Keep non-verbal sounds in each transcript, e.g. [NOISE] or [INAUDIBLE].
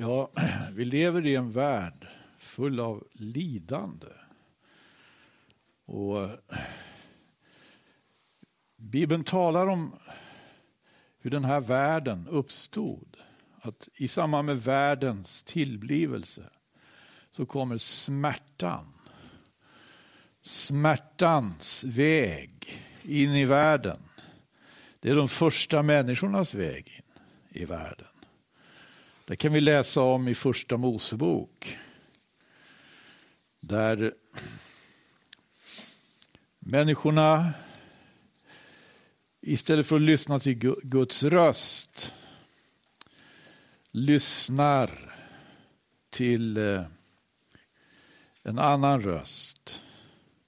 Ja, [CLEARS THROAT] vi lever i en värld full av lidande. Och [CLEARS THROAT] Bibeln talar om hur den här världen uppstod. Att i samband med världens tillblivelse så kommer smärtan. Smärtans väg in i världen. Det är de första människornas väg in i världen. Det kan vi läsa om i första Mosebok. Där människorna istället för att lyssna till Guds röst lyssnar till eh, en annan röst.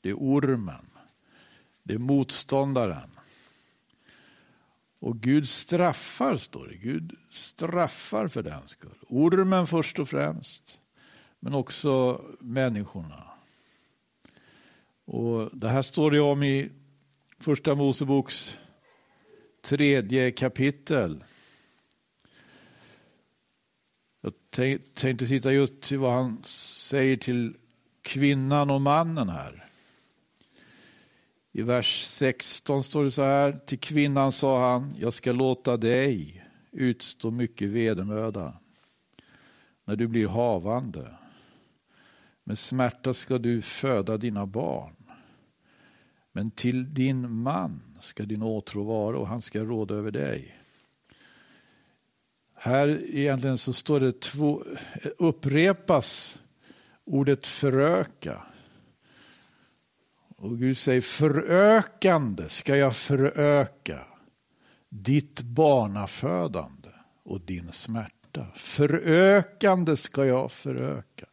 Det är ormen. Det är motståndaren. Och Gud straffar, står det. Gud straffar för den skull. Ormen först och främst, men också människorna. Och Det här står det om i Första Moseboks tredje kapitel. Jag tänkte titta just till vad han säger till kvinnan och mannen här. I vers 16 står det så här. Till kvinnan sa han, jag ska låta dig utstå mycket vedermöda när du blir havande. Med smärta ska du föda dina barn. Men till din man ska din åtrå vara och han ska råda över dig. Här egentligen så står det två, upprepas ordet föröka. Och Gud säger förökande ska jag föröka ditt barnafödande och din smärta. Förökande ska jag föröka.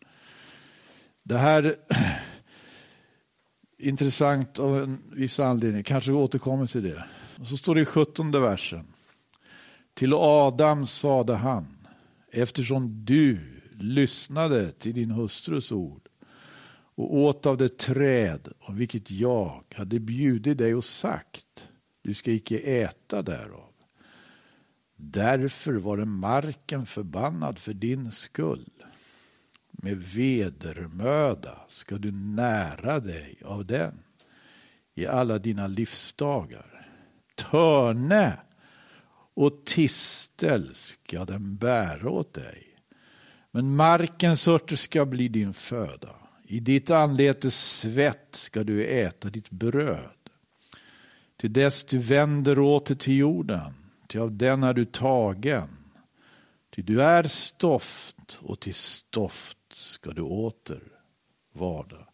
Det här är [CLEARS THROAT] intressant av en viss anledning, kanske vi återkommer till det. Och så står det i sjuttonde versen. Till Adam sade han, eftersom du lyssnade till din hustrus ord och åt av det träd om vilket jag hade bjudit dig och sagt, du ska icke äta därav. Därför var det marken förbannad för din skull. Med vedermöda ska du nära dig av den i alla dina livsdagar. Törne och tistel ska den bära åt dig. Men markens örter ska bli din föda. I ditt anletes svett ska du äta ditt bröd. Till dess du vänder åter till jorden, till av den är du tagen. Ty du är stoft och till stoft ska du åter varda.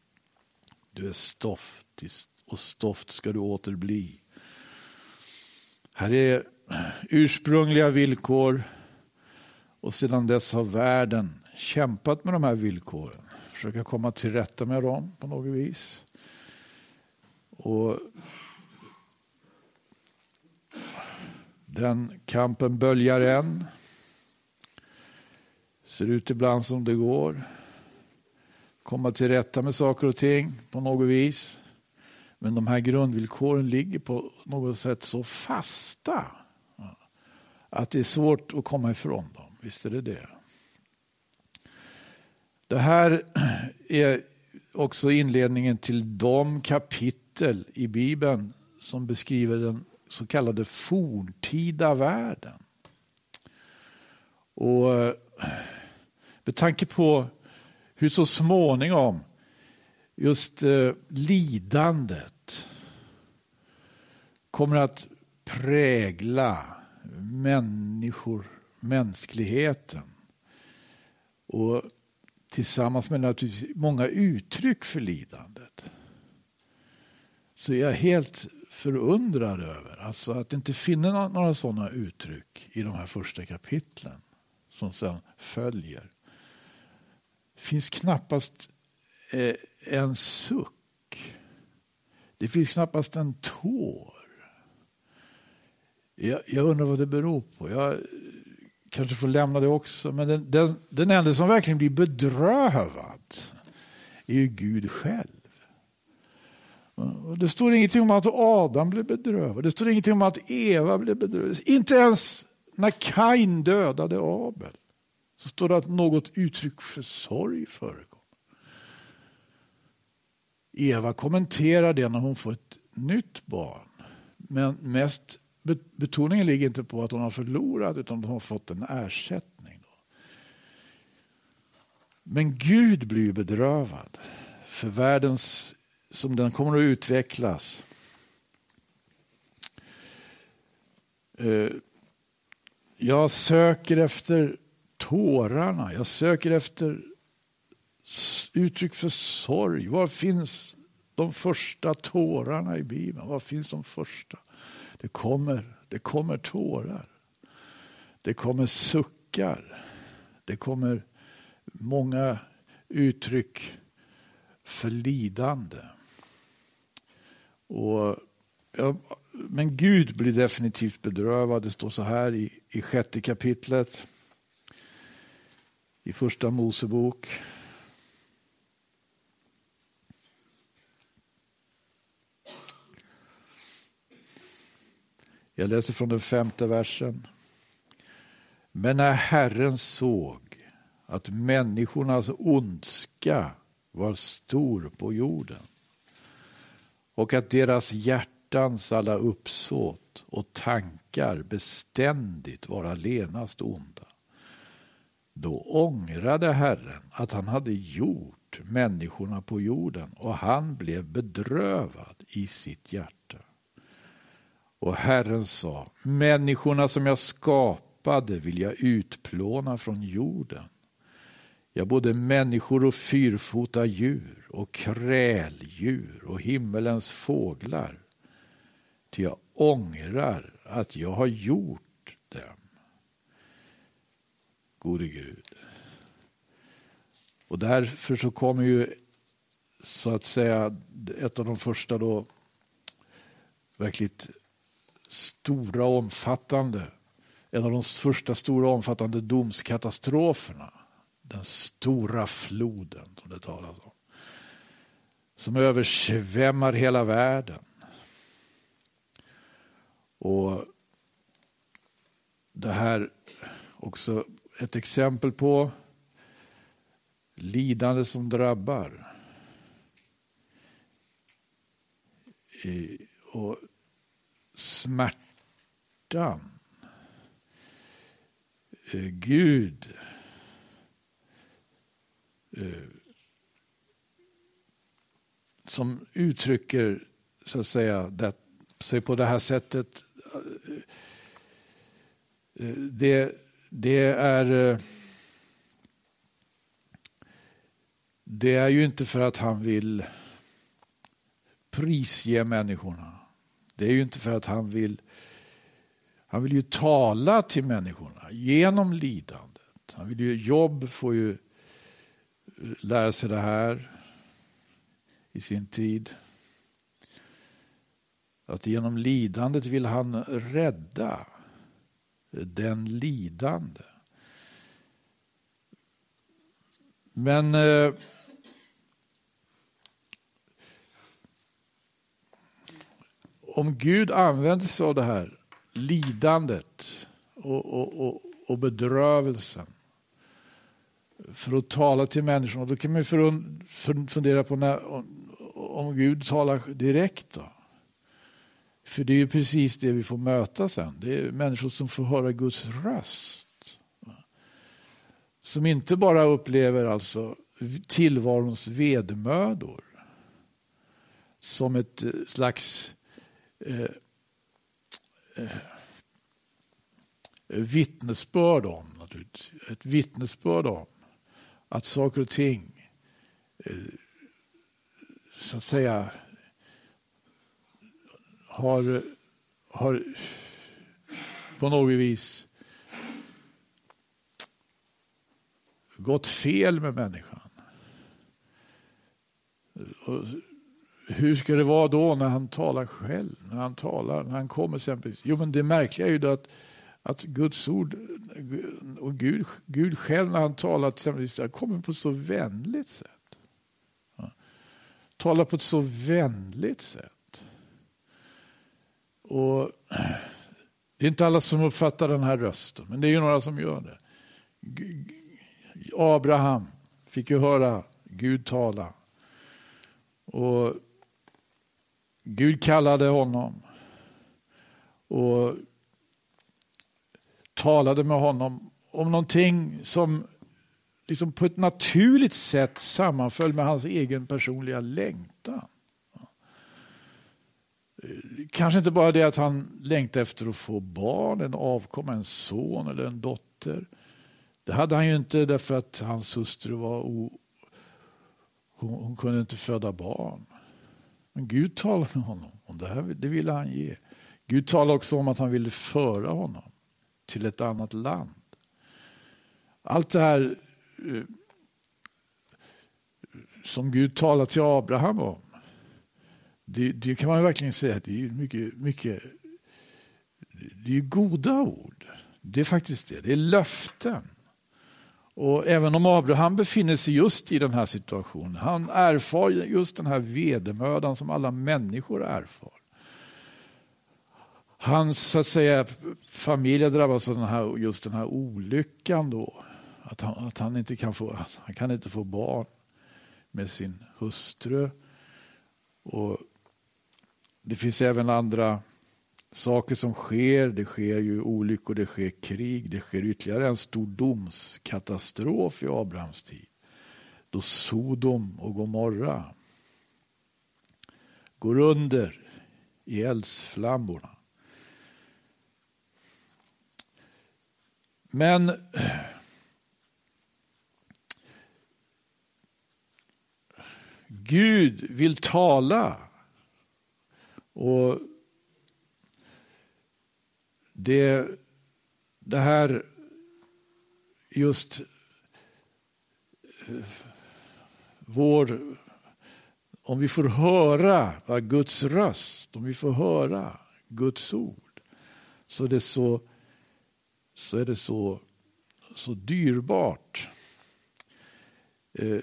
Du är stoft och stoft ska du åter bli. Här är ursprungliga villkor och sedan dess har världen kämpat med de här villkoren försöka komma till rätta med dem på något vis. Och den kampen böljar än. Ser ut ibland som det går. Komma till rätta med saker och ting på något vis. Men de här grundvillkoren ligger på något sätt så fasta att det är svårt att komma ifrån dem. Visst är det det. Det här är också inledningen till de kapitel i Bibeln som beskriver den så kallade forntida världen. Och med tanke på hur så småningom just eh, lidandet kommer att prägla människor, mänskligheten. Och tillsammans med naturligtvis många uttryck för lidandet. Så jag är helt förundrad över alltså att inte finna några sådana uttryck i de här första kapitlen som sedan följer. Det finns knappast eh, en suck. Det finns knappast en tår. Jag, jag undrar vad det beror på. Jag kanske får lämna det också. Men den, den, den enda som verkligen blir bedrövad är ju Gud själv. Det står ingenting om att Adam blev bedrövad. Det står ingenting om att Eva blev bedrövad. Inte ens när Kain dödade Abel så står det att något uttryck för sorg förekom. Eva kommenterar det när hon får ett nytt barn. Men mest betoningen ligger inte på att hon har förlorat utan hon har fått en ersättning. Men Gud blir bedrövad för världens som den kommer att utvecklas. Eh, jag söker efter tårarna, jag söker efter uttryck för sorg. Var finns de första tårarna i Bibeln? Var finns de första? Det kommer, det kommer tårar. Det kommer suckar. Det kommer många uttryck för lidande. Och, ja, men Gud blir definitivt bedrövad. Det står så här i, i sjätte kapitlet i första Mosebok. Jag läser från den femte versen. Men när Herren såg att människornas ondska var stor på jorden och att deras hjärtans alla uppsåt och tankar beständigt var allenast onda. Då ångrade Herren att han hade gjort människorna på jorden och han blev bedrövad i sitt hjärta. Och Herren sa, människorna som jag skapade vill jag utplåna från jorden. Ja, både människor och fyrfota djur och kräldjur och himmelens fåglar. Ty jag ångrar att jag har gjort dem. Gode Gud. Och därför så kommer ju så att säga ett av de första då verkligt stora omfattande, en av de första stora omfattande domskatastroferna. Den stora floden som det talas om. Som översvämmar hela världen. Och det här också ett exempel på lidande som drabbar. Och smärtan. Eh, Gud eh, som uttrycker så att säga det, sig på det här sättet. Eh, det, det är eh, det är ju inte för att han vill prisge människorna. Det är ju inte för att han vill han vill ju tala till människorna genom lidandet. Han vill ju, Jobb får ju lära sig det här i sin tid. Att genom lidandet vill han rädda den lidande. Men eh, om Gud använder sig av det här lidandet och, och, och, och bedrövelsen för att tala till människorna, då kan man fundera på när, om Gud talar direkt. Då. För det är ju precis det vi får möta sen. Det är människor som får höra Guds röst. Som inte bara upplever alltså tillvarons vedmödor som ett eh, slags eh, eh, vittnesbörd om, naturligtvis. ett vittnesbörd om att saker och ting eh, så att säga har, har på något vis gått fel med människan. Och hur ska det vara då när han talar själv? När han talar, när han kommer exempelvis. Jo men det märkliga är ju att, att Guds ord och Gud, Gud själv när han talar exempelvis, kommer på ett så vänligt sätt. Ja. Talar på ett så vänligt sätt. Och det är inte alla som uppfattar den här rösten, men det är ju några som gör det. Abraham fick ju höra Gud tala. Och Gud kallade honom och talade med honom om någonting som liksom på ett naturligt sätt sammanföll med hans egen personliga längtan. Kanske inte bara det att han längtade efter att få barn, en avkomma, en son eller en dotter. Det hade han ju inte därför att hans hustru var o... hon, hon kunde inte föda barn. Men Gud talade med honom om det här, det ville han ge. Gud talade också om att han ville föra honom till ett annat land. Allt det här eh, som Gud talade till Abraham om, det, det kan man verkligen säga, det är mycket, mycket det är goda ord. Det är faktiskt det, det är löften. Och även om Abraham befinner sig just i den här situationen, han erfar just den här vedermödan som alla människor erfar. Hans så att säga, familj drabbas av den här, just den här olyckan då. Att han, att han inte kan få, alltså, han kan inte få barn med sin hustru. Och det finns även andra saker som sker. Det sker ju olyckor, det sker krig, det sker ytterligare en stor domskatastrof i Abrahams tid. Då Sodom och Gomorra går under i eldsflammorna. Men Gud vill tala. Och det, det här just vår, om vi får höra va, Guds röst, om vi får höra Guds ord, så är det så, så, är det så, så dyrbart. Eh,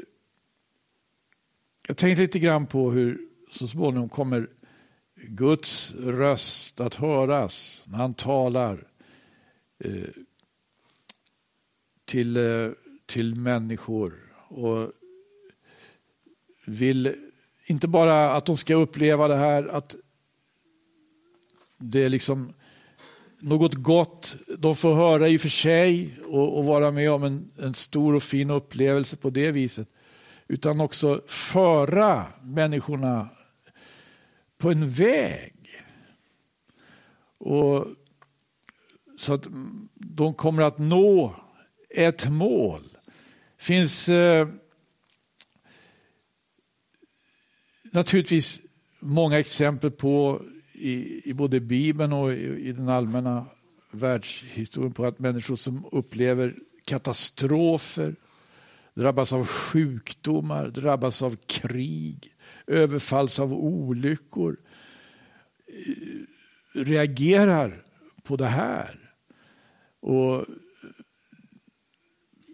jag tänkte lite grann på hur så småningom kommer Guds röst att höras när han talar eh, till, eh, till människor. Och vill inte bara att de ska uppleva det här att det är liksom något gott de får höra i och för sig och, och vara med om en, en, stor och fin upplevelse på det viset. Utan också föra människorna på en väg. Och så att de kommer att nå ett mål. Det finns eh, naturligtvis många exempel på i, i både Bibeln och i, i den allmänna världshistorien på att människor som upplever katastrofer, drabbas av sjukdomar, drabbas av krig, överfalls av olyckor, eh, reagerar på det här och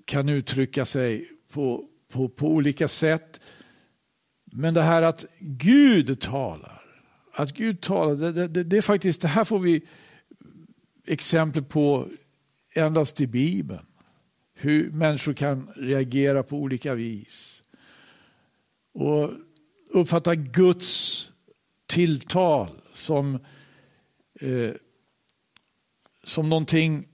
kan uttrycka sig på, på, på olika sätt. Men det här att Gud talar, att Gud talar, det, det, det är faktiskt, det här får vi exempel på endast i Bibeln. Hur människor kan reagera på olika vis. Och uppfatta Guds tilltal som, eh, som någonting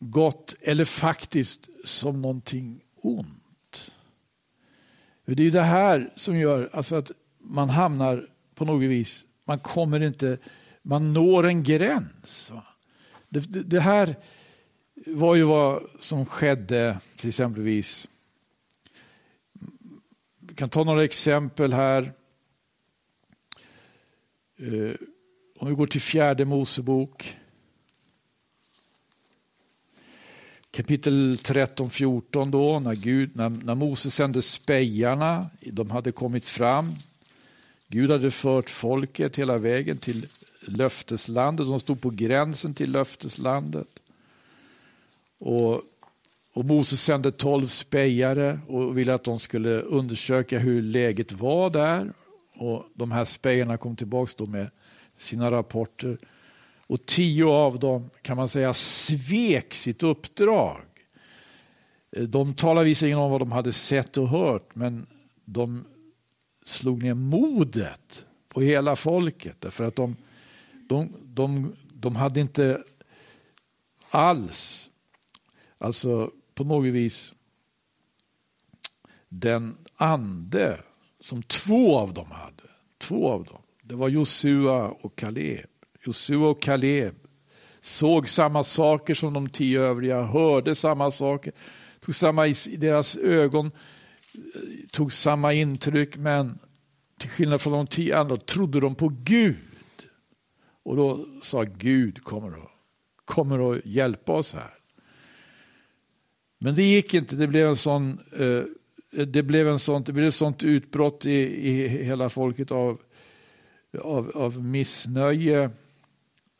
gott eller faktiskt som någonting ont. Det är det här som gör alltså att man hamnar på något vis, man kommer inte, man når en gräns. Det, det, det här var ju vad som skedde till exempelvis vi kan ta några exempel här. Eh, om vi går till fjärde Mosebok. Kapitel 13-14 då, när, Gud, när, när Moses sände spejarna, de hade kommit fram. Gud hade fört folket hela vägen till löfteslandet, de stod på gränsen till löfteslandet. Och och Moses sände tolv spejare och ville att de skulle undersöka hur läget var där. Och De här spejarna kom tillbaka med sina rapporter. Och tio av dem kan man säga svek sitt uppdrag. De talade visserligen om vad de hade sett och hört, men de slog ner modet på hela folket. Därför att de, de, de, de hade inte alls, alltså på något vis, den ande som två av dem hade. Två av dem. Det var Josua och Kaleb. Josua och Kaleb såg samma saker som de tio övriga, hörde samma saker, tog samma i deras ögon, tog samma intryck, men till skillnad från de tio andra trodde de på Gud. Och då sa Gud kommer att, kommer att hjälpa oss här. Men det gick inte, det blev en sån, eh, det blev en sånt, det blev ett sånt utbrott i, i hela folket av, av, av missnöje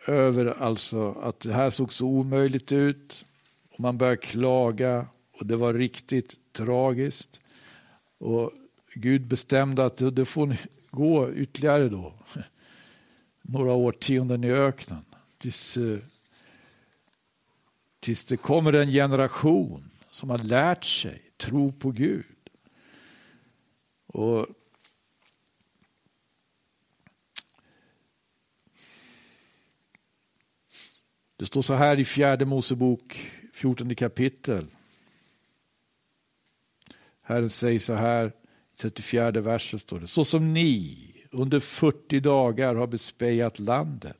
över alltså att det här såg så omöjligt ut. Och man började klaga och det var riktigt tragiskt. Och Gud bestämde att det får ni gå ytterligare då. Några årtionden i öknen. Tills, eh, tills det kommer en generation som har lärt sig tro på Gud. Och Det står så här i fjärde Mosebok 14 kapitel. Herren säger så här, 34 versen står det. Så som ni under 40 dagar har bespejat landet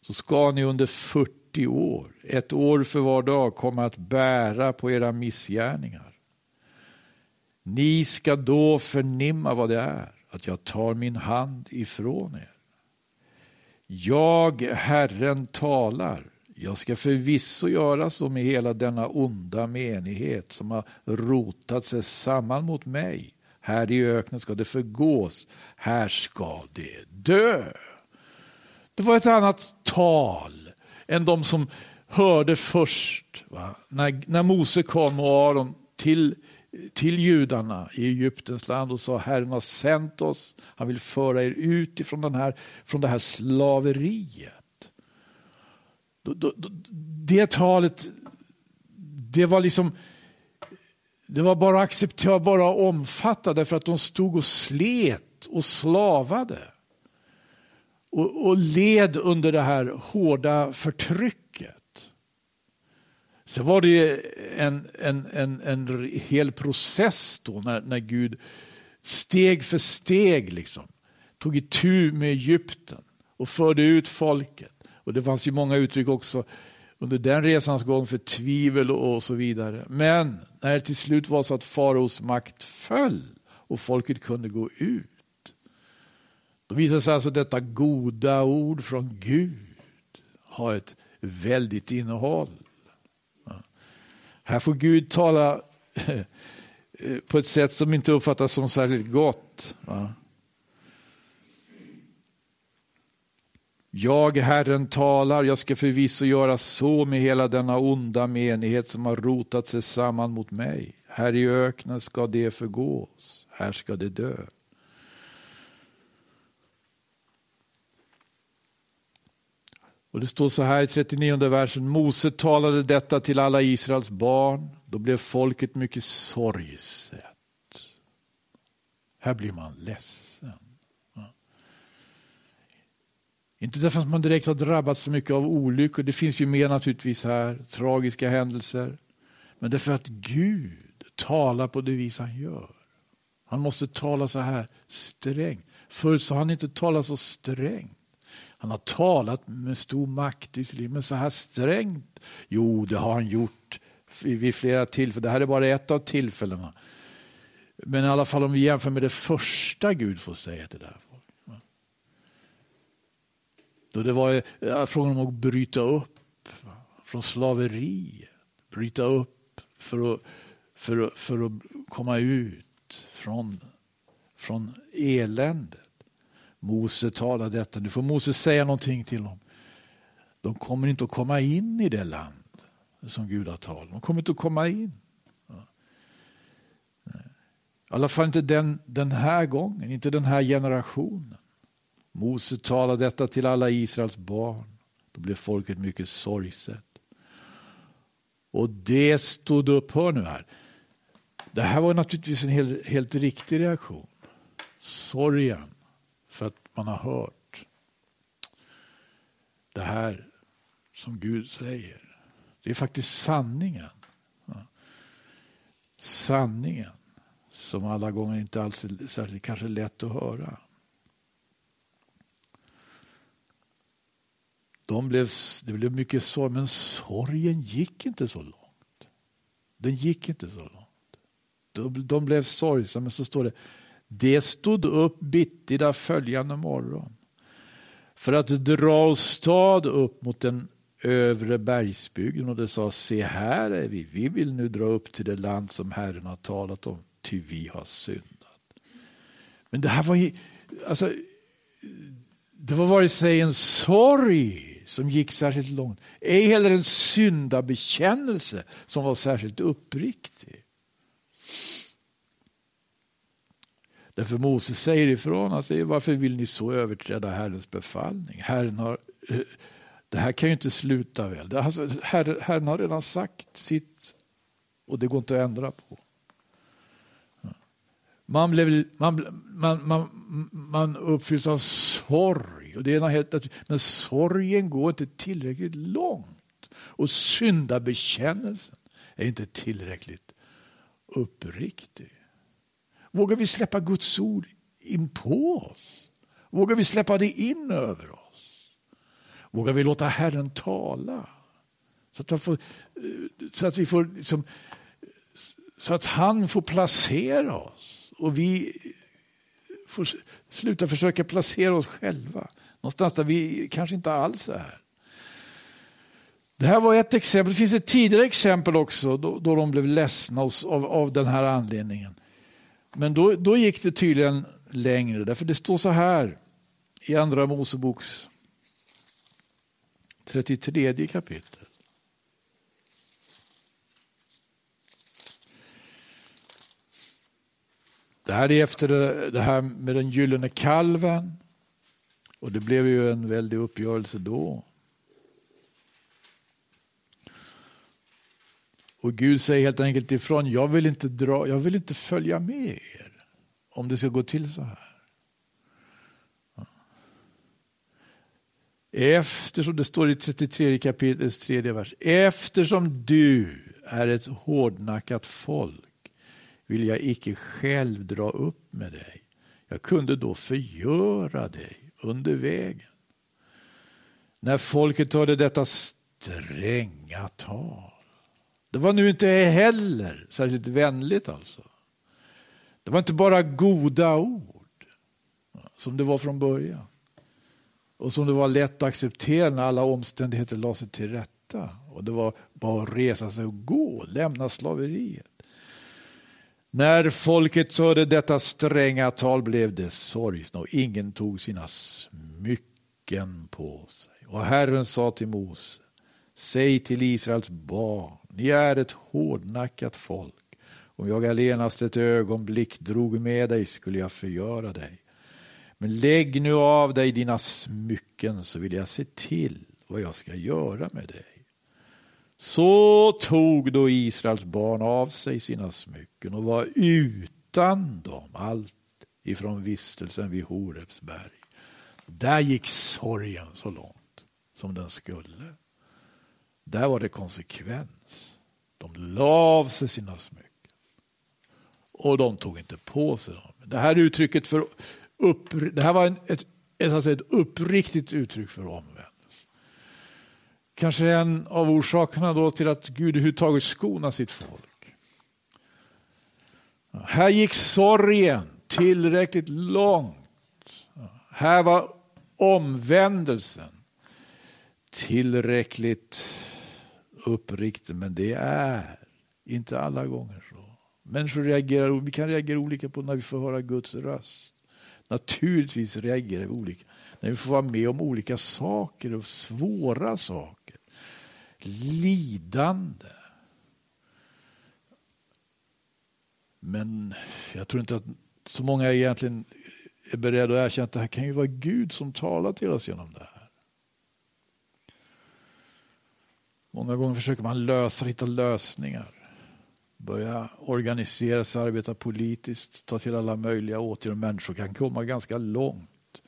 så ska ni under 40 år, ett år för var dag, komma att bära på era missgärningar. Ni ska då förnimma vad det är, att jag tar min hand ifrån er. Jag, Herren, talar. Jag ska förvisso göra så med hela denna onda menighet som har rotat sig samman mot mig. Här i öknen ska det förgås, här ska det dö. Det var ett annat tal än de som hörde först. Va? När, när Mose kom och Aron till till judarna i Egyptens land och sa Herren har sänt oss, han vill föra er ut ifrån den här, från det här slaveriet. Det talet, det var liksom det var bara accepterat, bara omfattat därför att de stod och slet och slavade. Och, och led under det här hårda förtrycket. Så var det en, en, en, en hel process då när, när Gud steg för steg liksom, tog itu med Egypten och förde ut folket. Och Det fanns ju många uttryck också under den resans gång för tvivel och så vidare. Men när det till slut var så att faraos makt föll och folket kunde gå ut. Då visar sig alltså detta goda ord från Gud ha ett väldigt innehåll. Här får Gud tala eh, på ett sätt som inte uppfattas som särskilt gott. Jag, Herren, talar, jag ska förvisso göra så med hela denna onda menighet som har rotat sig samman mot mig. Här i öknen ska det förgås, här ska det dö. Och Det står så här i 39 versen. Mose talade detta till alla Israels barn. Då blev folket mycket sorgset. Här blir man ledsen. Inte därför att man direkt har drabbats så mycket av olyckor. Det finns ju mer naturligtvis här. Tragiska händelser. Men därför att Gud talar på det vis han gör. Han måste tala så här strängt. Förut så har han inte talat så strängt. Han har talat med stor makt, men så här strängt? Jo, det har han gjort vid flera tillfällen. Det här är bara ett av tillfällena. Men i alla fall om vi jämför med det första Gud får säga till det här folket. Då det var frågan om att bryta upp från slaveriet. Bryta upp för att, för att, för att komma ut från, från eländet. Mose talar detta. Nu får Mose säga någonting till dem. De kommer inte att komma in i det land som Gud har talat De kommer inte att komma in. I alla fall inte den, den här gången, inte den här generationen. Mose talade detta till alla Israels barn. Då blev folket mycket sorgset. Och det stod upp, hör nu här. Det här var naturligtvis en helt, helt riktig reaktion. Sorgen man har hört det här som Gud säger. Det är faktiskt sanningen. Sanningen som alla gånger inte alls är särskilt kanske lätt att höra. De blev, det blev mycket sorg, men sorgen gick inte så långt. Den gick inte så långt. De, de blev sorgsamma, så står det, det stod upp bittida följande morgon för att dra stad upp mot den övre bergsbygden och det sa, se här är vi, vi vill nu dra upp till det land som Herren har talat om, ty vi har syndat. Men det här var ju, alltså, det var vare sig en sorg som gick särskilt långt, ej heller en syndabekännelse som var särskilt uppriktig. Därför Moses säger ifrån, han säger varför vill ni så överträda Herrens befallning? Herren har, eh, det här kan ju inte sluta väl. Alltså, Herren, Herren har redan sagt sitt och det går inte att ändra på. Man, blev, man, man, man, man uppfylls av sorg. Och det är helt, men sorgen går inte tillräckligt långt. Och syndabekännelsen är inte tillräckligt uppriktig. Vågar vi släppa Guds ord in på oss? Vågar vi släppa det in över oss? Vågar vi låta Herren tala? Så att, får, eh, så att vi får liksom, så att han får placera oss och vi får sluta försöka placera oss själva. Någonstans där vi kanske inte alls är. Det här var ett exempel. Det finns ett tidigare exempel också då, då de blev ledsna av, av den här anledningen. Men då, då gick det tydligen längre, därför det står så här i Andra Moseboks 33 kapitel. Det här är efter det här med den gyllene kalven. Och det blev ju en väldig uppgörelse då. Och Gud säger helt enkelt ifrån, jag vill inte, dra, jag vill inte följa med er om det ska gå till så här. Eftersom, det står i 33 kapitlets tredje vers, eftersom du är ett hårdnackat folk vill jag icke själv dra upp med dig. Jag kunde då förgöra dig under vägen. När folket hörde detta stränga tal det var nu inte heller särskilt vänligt alltså. Det var inte bara goda ord som det var från början. Och som det var lätt att acceptera när alla omständigheter lade sig till rätta. Och det var bara att resa sig och gå, lämna slaveriet. När folket hörde detta stränga tal blev det sorgsna och ingen tog sina smycken på sig. Och Herren sa till Mose, säg till Israels barn ni är ett hårdnackat folk. Om jag allenast ett ögonblick drog med dig skulle jag förgöra dig. Men lägg nu av dig dina smycken så vill jag se till vad jag ska göra med dig. Så tog då Israels barn av sig sina smycken och var utan dem allt ifrån vistelsen vid Horebs berg. Där gick sorgen så långt som den skulle. Där var det konsekvent. De la av sig sina smycken. Och de tog inte på sig dem. Det här uttrycket för upp, det här var en, ett, ett, alltså ett uppriktigt uttryck för omvändelse. Kanske en av orsakerna då till att Gud överhuvudtaget skonar sitt folk. Här gick sorgen tillräckligt långt. Här var omvändelsen tillräckligt uppriktig, men det är inte alla gånger så. Människor reagerar, vi kan reagera olika på när vi får höra Guds röst. Naturligtvis reagerar vi olika när vi får vara med om olika saker och svåra saker. Lidande. Men jag tror inte att så många egentligen är beredda att erkänna att det här kan ju vara Gud som talar till oss genom det här. Många gånger försöker man lösa, hitta lösningar. Börja organisera sig, arbeta politiskt, ta till alla möjliga åtgärder. Människor kan komma ganska långt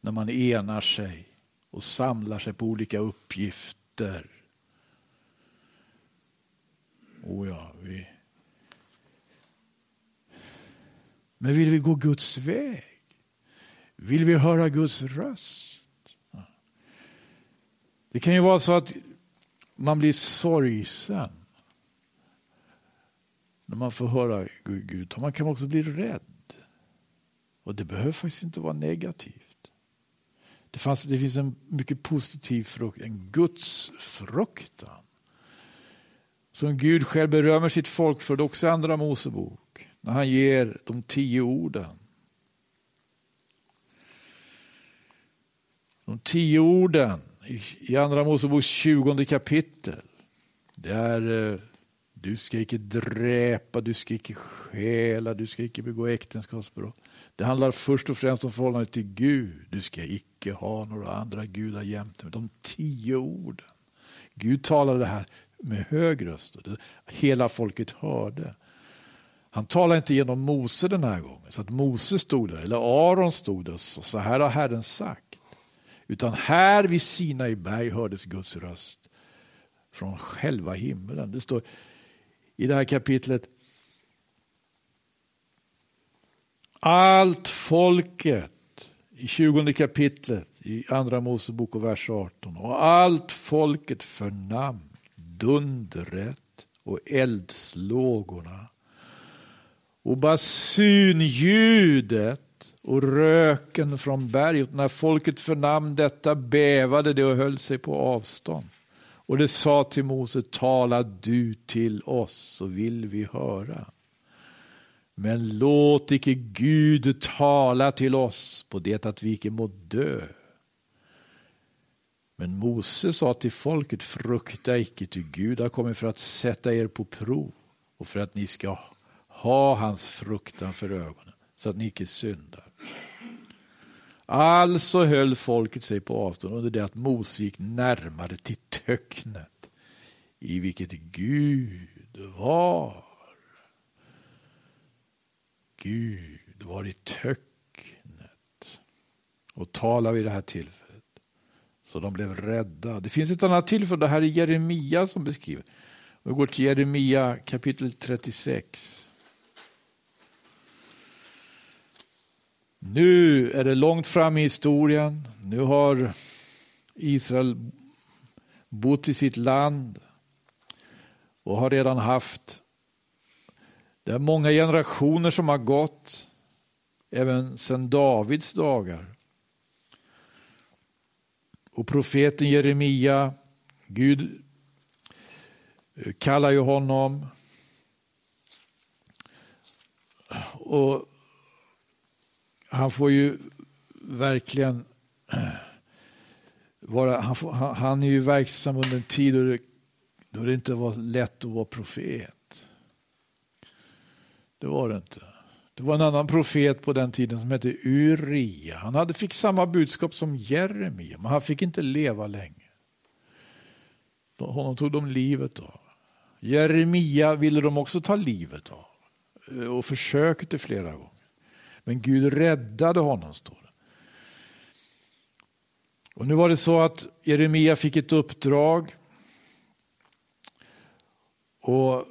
när man enar sig och samlar sig på olika uppgifter. Oh ja, vi... Men vill vi gå Guds väg? Vill vi höra Guds röst? Det kan ju vara så att man blir sorgsen när man får höra Gud. Man kan också bli rädd. Och det behöver faktiskt inte vara negativt. Det, fanns, det finns en mycket positiv frukt, en Guds fruktan. Som Gud själv berömmer sitt folk för, det också andra Mosebok. När han ger de tio orden. De tio orden i Andra Moseboks 20 kapitel. Där eh, du ska icke dräpa, du ska icke stjäla, du ska icke begå äktenskapsbrott. Det handlar först och främst om förhållandet till Gud. Du ska icke ha några andra gudar jämte De tio orden. Gud talade det här med hög röst. Hela folket hörde. Han talade inte genom Mose den här gången, så att Mose stod där, eller Aron stod där och sa, så här har Herren sagt. Utan här vid Sinai berg hördes Guds röst från själva himlen. Det står i det här kapitlet. Allt folket i 20 kapitlet i Andra Mosebok och vers 18. Och allt folket förnam dundret och eldslågorna och basunljudet och röken från berget. När folket förnam detta bävade det och höll sig på avstånd. Och det sa till Mose, tala du till oss så vill vi höra. Men låt icke Gud tala till oss på det att vi icke må dö. Men Mose sa till folket, frukta icke, ty Gud har kommit för att sätta er på prov och för att ni ska ha hans fruktan för ögonen, så att ni icke syndar. Alltså höll folket sig på avstånd under det att Mose gick närmare till töcknet i vilket Gud var. Gud var i töcknet och talade vid det här tillfället. Så de blev rädda. Det finns ett annat tillfälle, det här är Jeremia som beskriver. Vi går till Jeremia kapitel 36. Nu är det långt fram i historien. Nu har Israel bott i sitt land och har redan haft det är många generationer som har gått, även sedan Davids dagar. Och profeten Jeremia, Gud eh, kallar ju honom. Och han får ju verkligen eh, vara, han, får, han, han, är ju verksam under en tid då det, då det inte var lätt att vara profet. Det var det inte. Det var en annan profet på den tiden som hette Uria. Han hade, fick samma budskap som Jeremia, men han fick inte leva länge. Honom tog de livet av. Jeremia ville de också ta livet av eh, och försökte flera gånger. Men Gud räddade honom, står det. Och nu var det så att Jeremia fick ett uppdrag. Och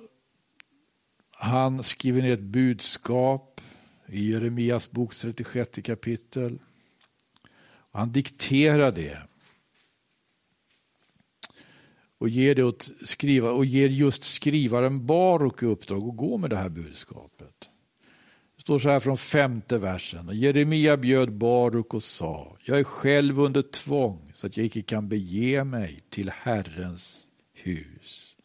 han skriver ner ett budskap i Jeremias bok 36 kapitel. Han dikterar det. Och ger, det åt skriva, och ger just skrivaren Baruk i uppdrag att gå med det här budskapet. Det står så här från femte versen. Jeremia bjöd Baruk och sa, jag är själv under tvång så att jag icke kan bege mig till Herrens hus.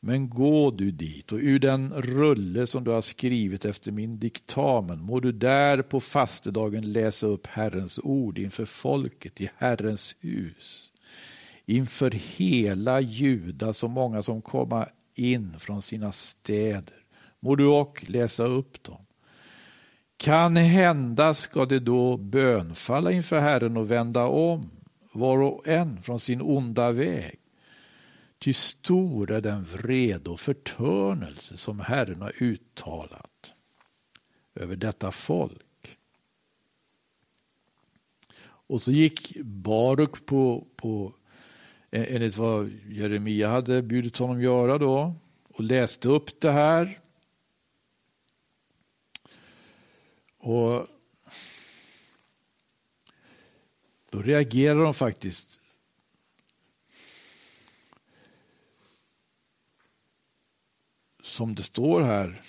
Men gå du dit och ur den rulle som du har skrivit efter min diktamen må du där på fastedagen läsa upp Herrens ord inför folket i Herrens hus. Inför hela Juda, så många som komma in från sina städer må du och läsa upp dem. Kan hända ska det då bönfalla inför Herren och vända om, var och en från sin onda väg. Ty stor är den vrede och förtörnelse som Herren har uttalat över detta folk. Och så gick Baruk på, på eh, enligt vad Jeremia hade bjudit honom göra då och läste upp det här. Och då reagerar de faktiskt som det står här.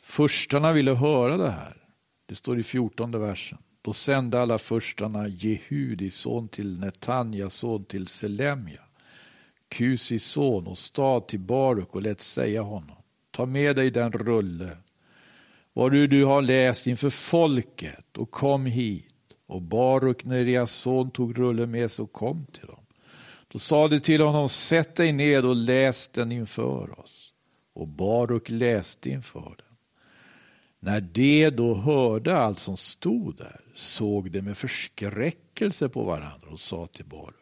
Förstarna ville höra det här. Det står i fjortonde versen. Då sände alla förstarna Jehudi son till Netanja son till Selemja, Kusis son och stad till Baruk och lät säga honom. Ta med dig den rulle, vad du, du har läst inför folket och kom hit. Och Baruk, Nerias son, tog rullen med sig och kom till dem. Då sade till honom, sätt dig ned och läs den inför oss. Och Baruk läste inför dem. När de då hörde allt som stod där såg de med förskräckelse på varandra och sa till Baruk,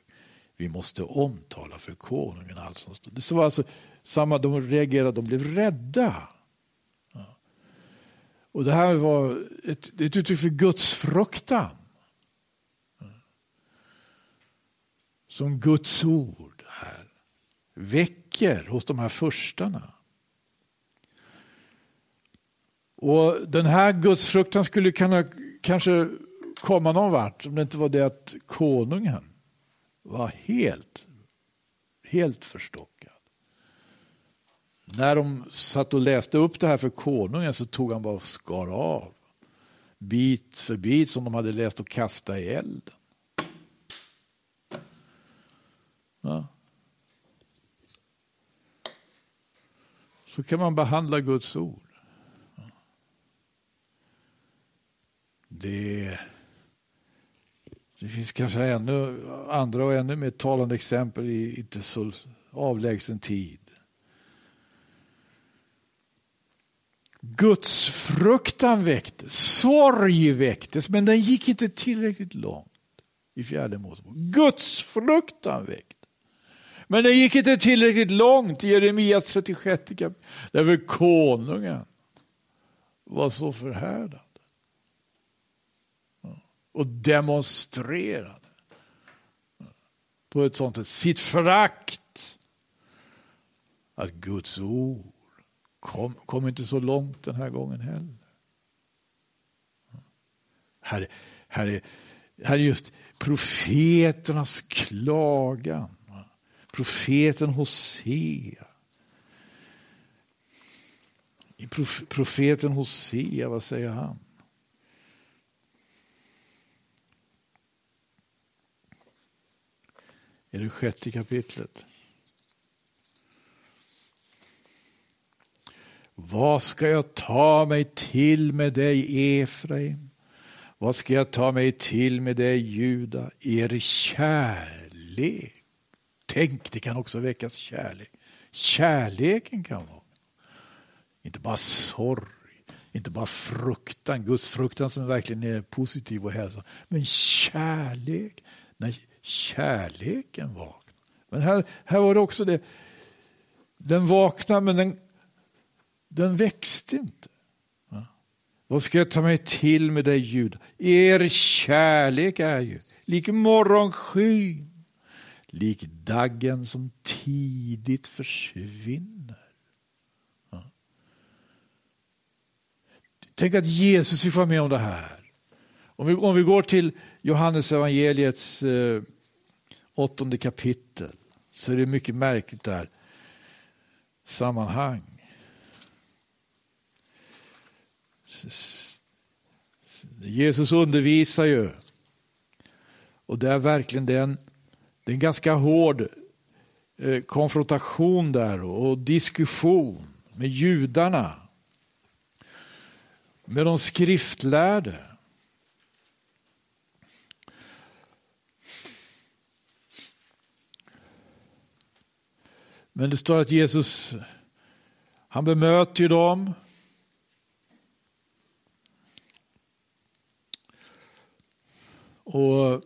vi måste omtala för konungen allt som stod. Det var alltså samma, de reagerade, de blev rädda. Och det här var ett, ett uttryck för Guds fruktan. Som Guds ord här väcker hos de här förstarna. Och den här gudsfruktan skulle kunna kanske komma någon vart om det inte var det att konungen var helt, helt förstockad. När de satt och läste upp det här för konungen så tog han bara och skar av bit för bit som de hade läst och kastade i elden. Ja. Så kan man behandla Guds ord. Det, det finns kanske ännu andra och ännu mer talande exempel i inte så avlägsen tid. Guds fruktan väcktes, sorg väcktes, men den gick inte tillräckligt långt i fjärde Mosebok. Guds fruktan väcktes. Men den gick inte tillräckligt långt i Jeremias 36 kapitel, därför konungen var så förhärdad och demonstrerade på ett sånt sätt sitt förakt att Guds ord kom, kom inte så långt den här gången heller. Här, här, är, här är just profeternas klagan. Profeten Hosea. I profeten Hosea, vad säger han? I det sjätte kapitlet. Vad ska jag ta mig till med dig, Efraim? Vad ska jag ta mig till med dig, Juda? Er kärlek. Tänk, det kan också väckas kärlek. Kärleken kan vara. Inte bara sorg, inte bara fruktan, Guds fruktan som verkligen är positiv och hälsosam, men kärlek. När kärleken vaknar. Men här, här var det också det, den vaknade men den, den växte inte. Vad ska jag ta mig till med dig Juda? Er kärlek är ju lik morgonskyn, lik daggen som tidigt försvinner. Tänk att Jesus fick vara med om det här. Om vi, om vi går till Johannes evangeliets eh, åttonde kapitel så är det mycket märkligt där sammanhang. Jesus undervisar ju och det är verkligen den, det är en ganska hård eh, konfrontation där och diskussion med judarna. Med de skriftlärde. Men det står att Jesus, han bemöter ju dem. Och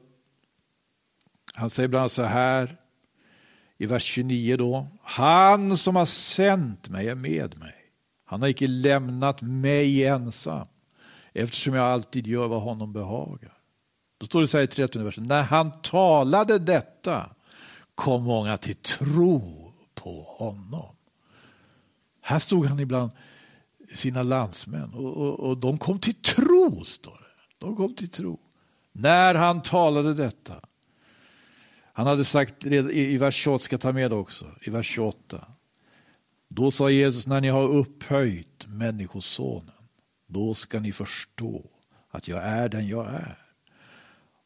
han säger bland annat så här i vers 29 då. Han som har sänt mig är med mig. Han har icke lämnat mig ensam eftersom jag alltid gör vad honom behagar. Då står det så här i 30 versen. När han talade detta kom många till tro på honom. Här stod han ibland sina landsmän och, och, och de kom till tro, står det. De kom till tro. När han talade detta. Han hade sagt i vers 28, ska ta med också, i vers 28. Då sa Jesus, när ni har upphöjt Människosonen, då ska ni förstå att jag är den jag är.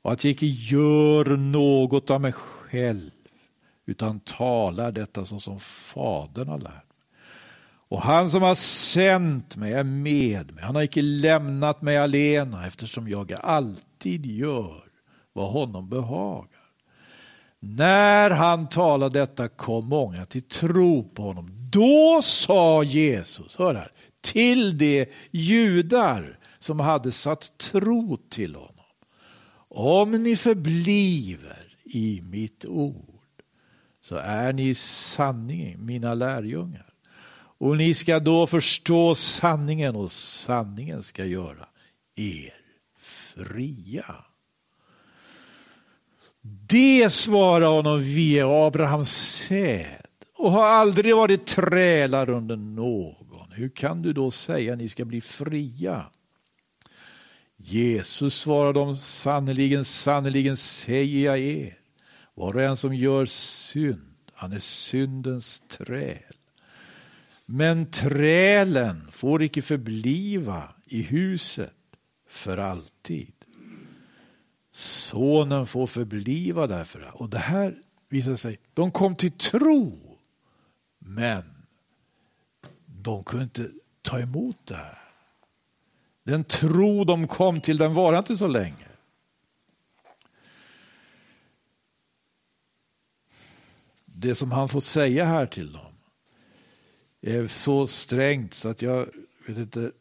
Och att jag icke gör något av mig själv, utan talar detta så som Fadern har lärt mig. och han som har sänt mig är med mig. Han har icke lämnat mig alena eftersom jag alltid gör vad honom behagar. När han talade detta kom många till tro på honom. Då sa Jesus, hör här, till de judar som hade satt tro till honom. Om ni förbliver i mitt ord så är ni sanningen, mina lärjungar. Och ni ska då förstå sanningen och sanningen ska göra er fria. Det svarar honom, vi är Abrahams säd och har aldrig varit trälar under någon. Hur kan du då säga att ni ska bli fria? Jesus svarade dem, sannerligen, sannerligen säger jag er, var och en som gör synd, han är syndens träl. Men trälen får icke förbliva i huset för alltid. Sonen får förbliva därför. Och det här visar sig, de kom till tro, men de kunde inte ta emot det här. Den tro de kom till, den var inte så länge. Det som han får säga här till dem är så strängt så att jag vet inte.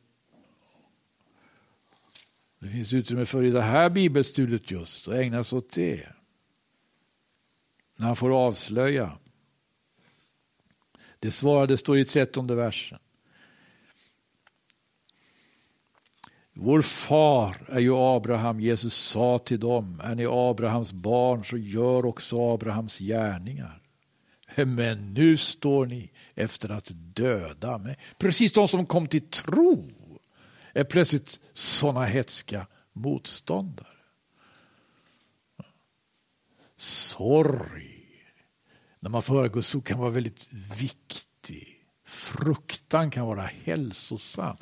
Det finns utrymme för i det här bibelstudiet just att ägna sig åt det. När han får avslöja. Det svarade står i trettonde versen. Vår far är ju Abraham. Jesus sa till dem, är ni Abrahams barn så gör också Abrahams gärningar. Men nu står ni efter att döda mig. Precis de som kom till tro är plötsligt sådana hetska motståndare. Sorg, när man får höra Guds ord kan vara väldigt viktig. Fruktan kan vara hälsosam.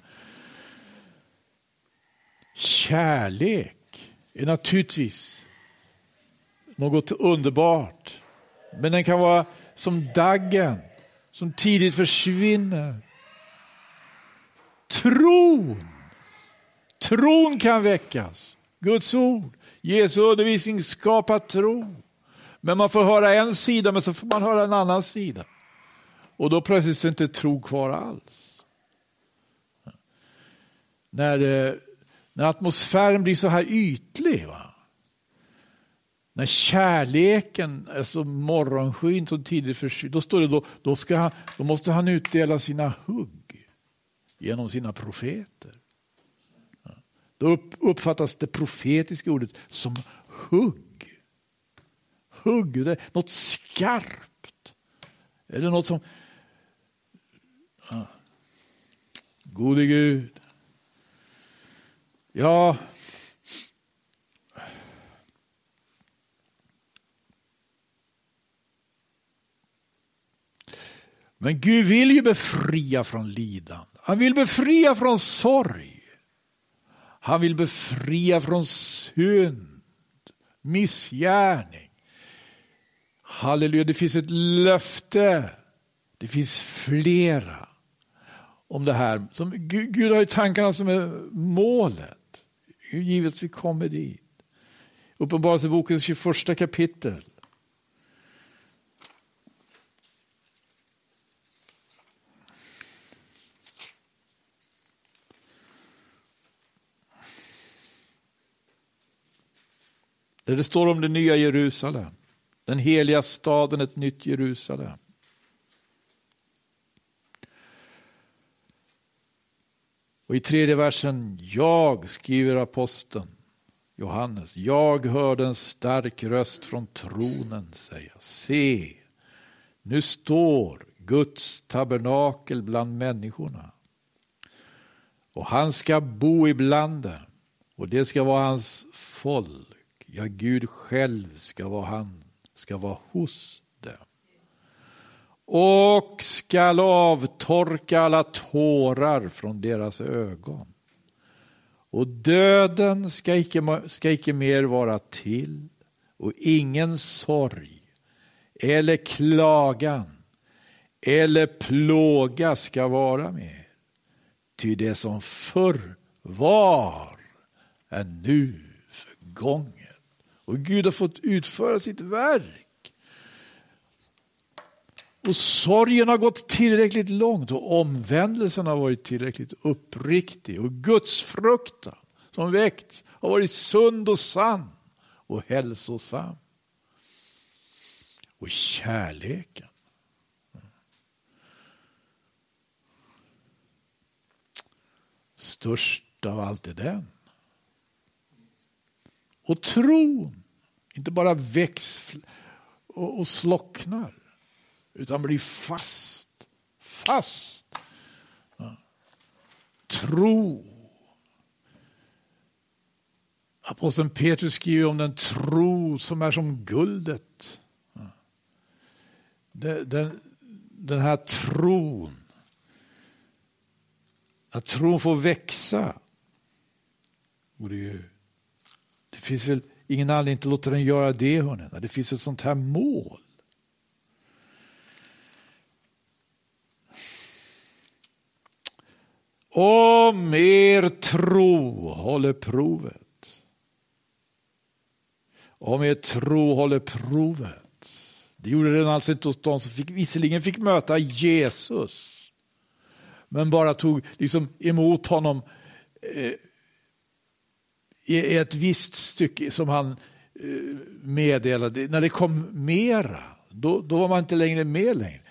Kärlek är naturligtvis något underbart. Men den kan vara som daggen som tidigt försvinner. Tron. Tron kan väckas. Guds ord, Jesu undervisning skapar tro. Men man får höra en sida, men så får man höra en annan sida. Och då plötsligt är inte tro kvar alls. När, eh, när atmosfären blir så här ytlig. Va? När kärleken är så morgonskyn så tidigt försvinner, då står det då, då, ska han, då måste han utdela sina hugg genom sina profeter. Då uppfattas det profetiska ordet som hugg. Hugg, det är något skarpt. Eller något som... Gode Gud. Ja, Men Gud vill ju befria från lidande. Han vill befria från sorg. Han vill befria från synd, missgärning. Halleluja, det finns ett löfte. Det finns flera om det här. Som, Gud, Gud har ju tankarna som är målet. Givet vi kommer dit. Uppenbarelsebokens 21 kapitel. Där det står om det nya Jerusalem. Den heliga staden, ett nytt Jerusalem. Och i tredje versen, jag, skriver aposteln Johannes, jag hörde en stark röst från tronen säga, se, nu står Guds tabernakel bland människorna. Och han ska bo ibland dem, och det ska vara hans folk. Ja, Gud själv ska vara han, ska vara hos dem. Och skall avtorka alla tårar från deras ögon. Och döden ska icke, ska icke mer vara till, och ingen sorg eller klagan eller plåga ska vara med. Ty det som förr var är nu förgånget. Och Gud har fått utföra sitt verk. Och sorgen har gått tillräckligt långt och omvändelsen har varit tillräckligt uppriktig. Och Guds fruktan som väckts har varit sund och sann och hälsosam. Och kärleken Störst av allt är den. Och tron inte bara väcks och, slocknar, utan blir fast. Fast. Ja. Tro. Aposteln Petrus skriver om den tro som är som guldet. Ja. Den, den, den här tron att tron får växa. Och det, det finns väl ingen anledning att låta den göra det, hörni, det finns ett sånt här mål. Om er tro håller provet. Om er tro håller provet. Det gjorde den alltså inte hos de som fick, visserligen fick möta Jesus men bara tog liksom emot honom eh, i ett visst stycke som han eh, meddelade. När det kom mera, då, då var man inte längre med längre.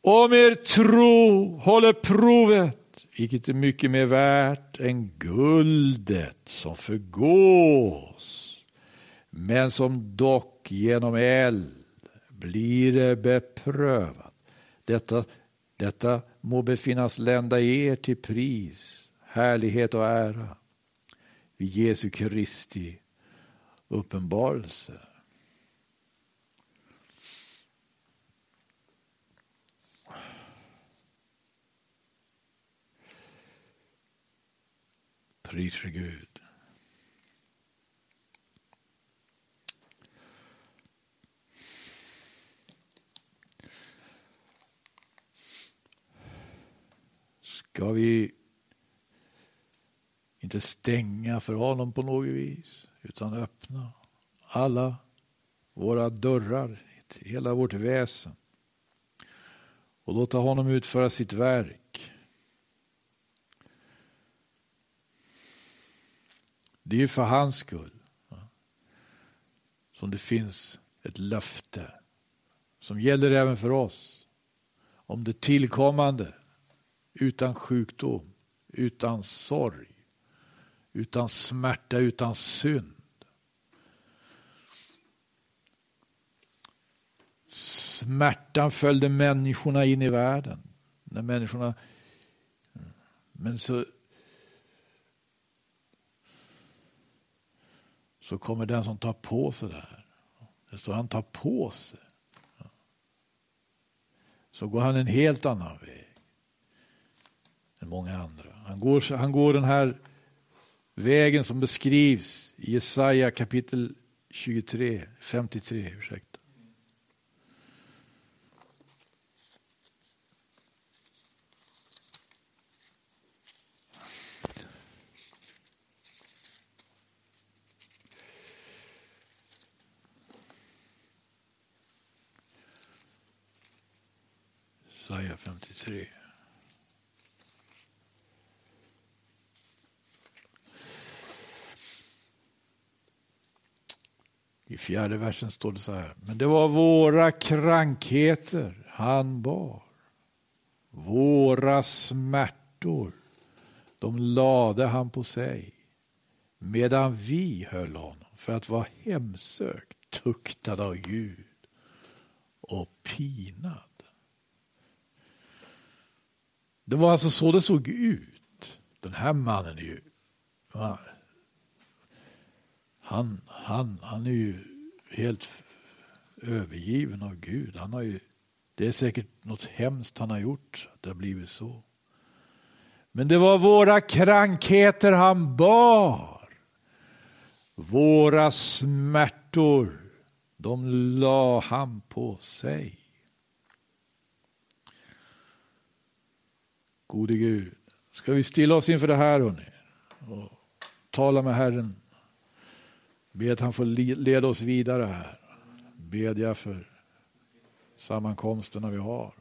Om er tro håller provet, vilket är mycket mer värt än guldet som förgås, men som dock genom eld blir det beprövat. Detta detta må befinnas lända er till pris, härlighet och ära vid Jesu Kristi uppenbarelse. Pris för Gud. Ska vi inte stänga för honom på något vis, utan öppna alla våra dörrar, hela vårt väsen och låta honom utföra sitt verk. Det är för hans skull som det finns ett löfte som gäller även för oss om det tillkommande utan sjukdom, utan sorg, utan smärta, utan synd. Smärtan följde människorna in i världen. När människorna... Men så... Så kommer den som tar på sig det här. Det står han tar på sig. Så går han en helt annan väg än många andra. Han går, han går den här vägen som beskrivs i Jesaja kapitel 23, 53. Ursäkta. Jesaja 53. I fjärde versen står det så här. Men det var våra krankheter han bar. Våra smärtor, de lade han på sig. Medan vi höll honom för att vara hemsökt, tuktad av Gud och pinad. Det var alltså så det såg ut. Den här mannen är ju... Han, han, han är ju helt övergiven av Gud. Han har ju, det är säkert något hemskt han har gjort, att det har blivit så. Men det var våra krankheter han bar. Våra smärtor, de la han på sig. Gode Gud, ska vi stilla oss inför det här hörni? Och tala med Herren. Be att han får leda oss vidare här. Bedja för sammankomsterna vi har.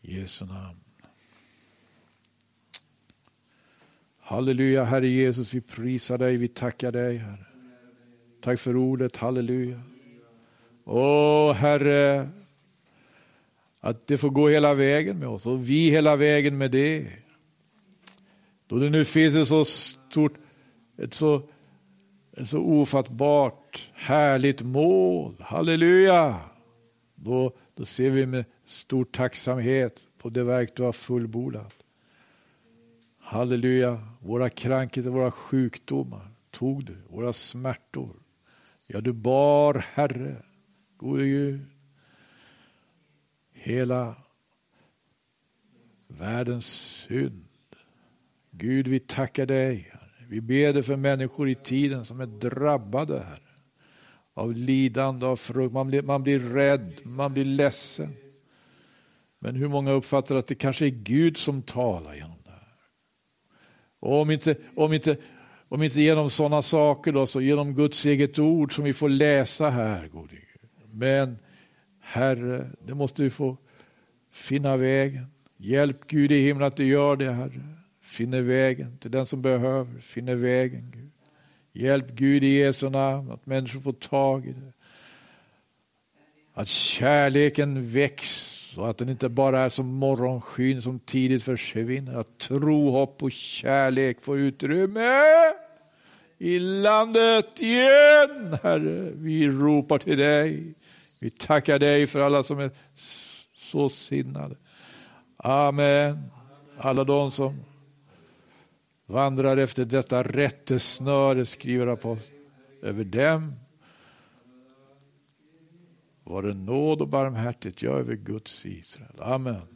I Jesu namn. Halleluja, Herre Jesus, vi prisar dig, vi tackar dig, Herre. Tack för ordet, halleluja. Åh, Herre, att det får gå hela vägen med oss och vi hela vägen med det. Då det nu finns ett så stort, ett så, ett så ofattbart härligt mål. Halleluja! Då, då ser vi med stor tacksamhet på det verk du har fullbordat. Halleluja, våra krankheter, våra sjukdomar tog du, våra smärtor. Ja, du bar, Herre, gode Gud hela världens synd. Gud, vi tackar dig. Vi ber dig för människor i tiden som är drabbade här av lidande, av frukt. Man blir, man blir rädd, man blir ledsen. Men hur många uppfattar att det kanske är Gud som talar genom det här? Och om inte, om inte, om inte genom sådana saker då, så genom Guds eget ord som vi får läsa här, gode Gud. Men Herre, det måste vi få finna vägen. Hjälp Gud i himlen att du gör det, Herre. Finner vägen till den som behöver, finner vägen. Gud. Hjälp Gud i Jesu namn att människor får tag i det. Att kärleken väcks och att den inte bara är som morgonskyn som tidigt försvinner. Att tro, hopp och kärlek får utrymme i landet igen. Herre, vi ropar till dig. Vi tackar dig för alla som är så sinnade. Amen. Alla de som vandrar efter detta rättesnöre, skriver aposteln, över dem var det nåd och barmhärtighet, ja, över Guds Israel. Amen.